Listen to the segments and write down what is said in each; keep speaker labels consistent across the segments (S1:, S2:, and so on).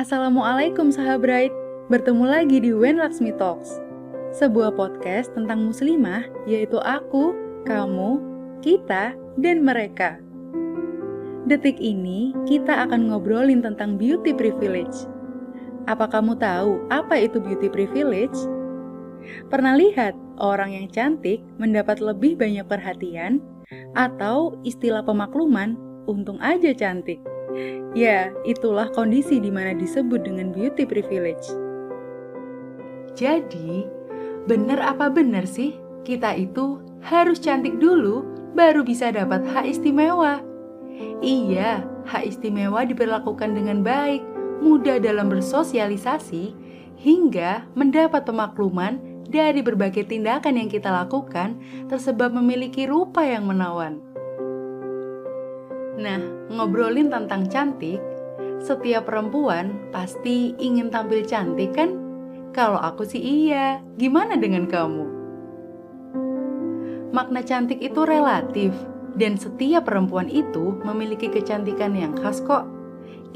S1: Assalamualaikum sahabat, bertemu lagi di When Laksmi Talks, sebuah podcast tentang muslimah yaitu aku, kamu, kita, dan mereka. Detik ini kita akan ngobrolin tentang beauty privilege. Apa kamu tahu apa itu beauty privilege? Pernah lihat orang yang cantik mendapat lebih banyak perhatian atau istilah pemakluman untung aja cantik? Ya, itulah kondisi di mana disebut dengan beauty privilege. Jadi, benar apa benar sih kita itu harus cantik dulu baru bisa dapat hak istimewa? Iya, hak istimewa diperlakukan dengan baik, mudah dalam bersosialisasi, hingga mendapat pemakluman dari berbagai tindakan yang kita lakukan tersebab memiliki rupa yang menawan. Nah, ngobrolin tentang cantik, setiap perempuan pasti ingin tampil cantik kan? Kalau aku sih iya, gimana dengan kamu? Makna cantik itu relatif, dan setiap perempuan itu memiliki kecantikan yang khas kok.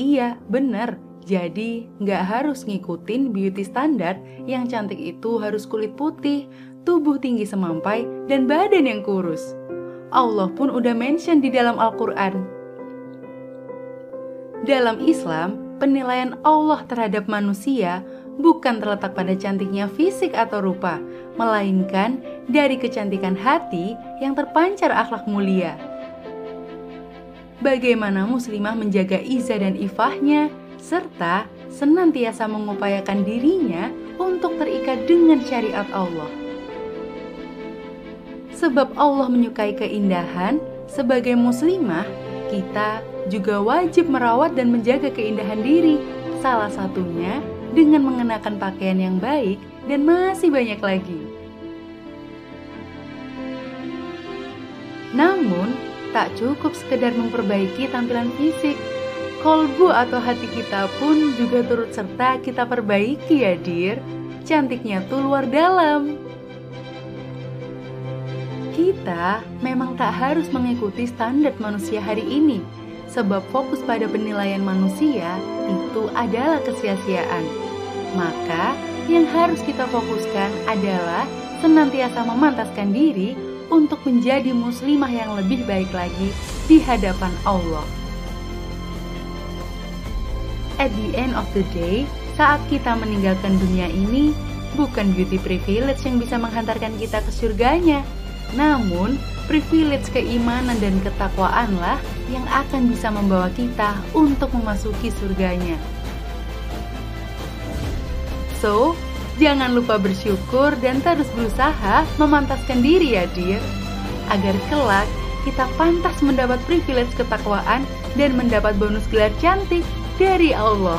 S1: Iya, bener. Jadi, nggak harus ngikutin beauty standar yang cantik itu harus kulit putih, tubuh tinggi semampai, dan badan yang kurus. Allah pun udah mention di dalam Al-Quran. Dalam Islam, penilaian Allah terhadap manusia bukan terletak pada cantiknya fisik atau rupa, melainkan dari kecantikan hati yang terpancar akhlak mulia. Bagaimana muslimah menjaga izah dan ifahnya, serta senantiasa mengupayakan dirinya untuk terikat dengan syariat Allah sebab Allah menyukai keindahan, sebagai muslimah, kita juga wajib merawat dan menjaga keindahan diri. Salah satunya dengan mengenakan pakaian yang baik dan masih banyak lagi. Namun, tak cukup sekedar memperbaiki tampilan fisik. Kolbu atau hati kita pun juga turut serta kita perbaiki ya, Dir. Cantiknya tuh luar dalam kita memang tak harus mengikuti standar manusia hari ini, sebab fokus pada penilaian manusia itu adalah kesia-siaan. Maka, yang harus kita fokuskan adalah senantiasa memantaskan diri untuk menjadi muslimah yang lebih baik lagi di hadapan Allah. At the end of the day, saat kita meninggalkan dunia ini, bukan beauty privilege yang bisa menghantarkan kita ke surganya, namun, privilege keimanan dan ketakwaanlah yang akan bisa membawa kita untuk memasuki surganya. So, jangan lupa bersyukur dan terus berusaha memantaskan diri ya, dear. Agar kelak kita pantas mendapat privilege ketakwaan dan mendapat bonus gelar cantik dari Allah.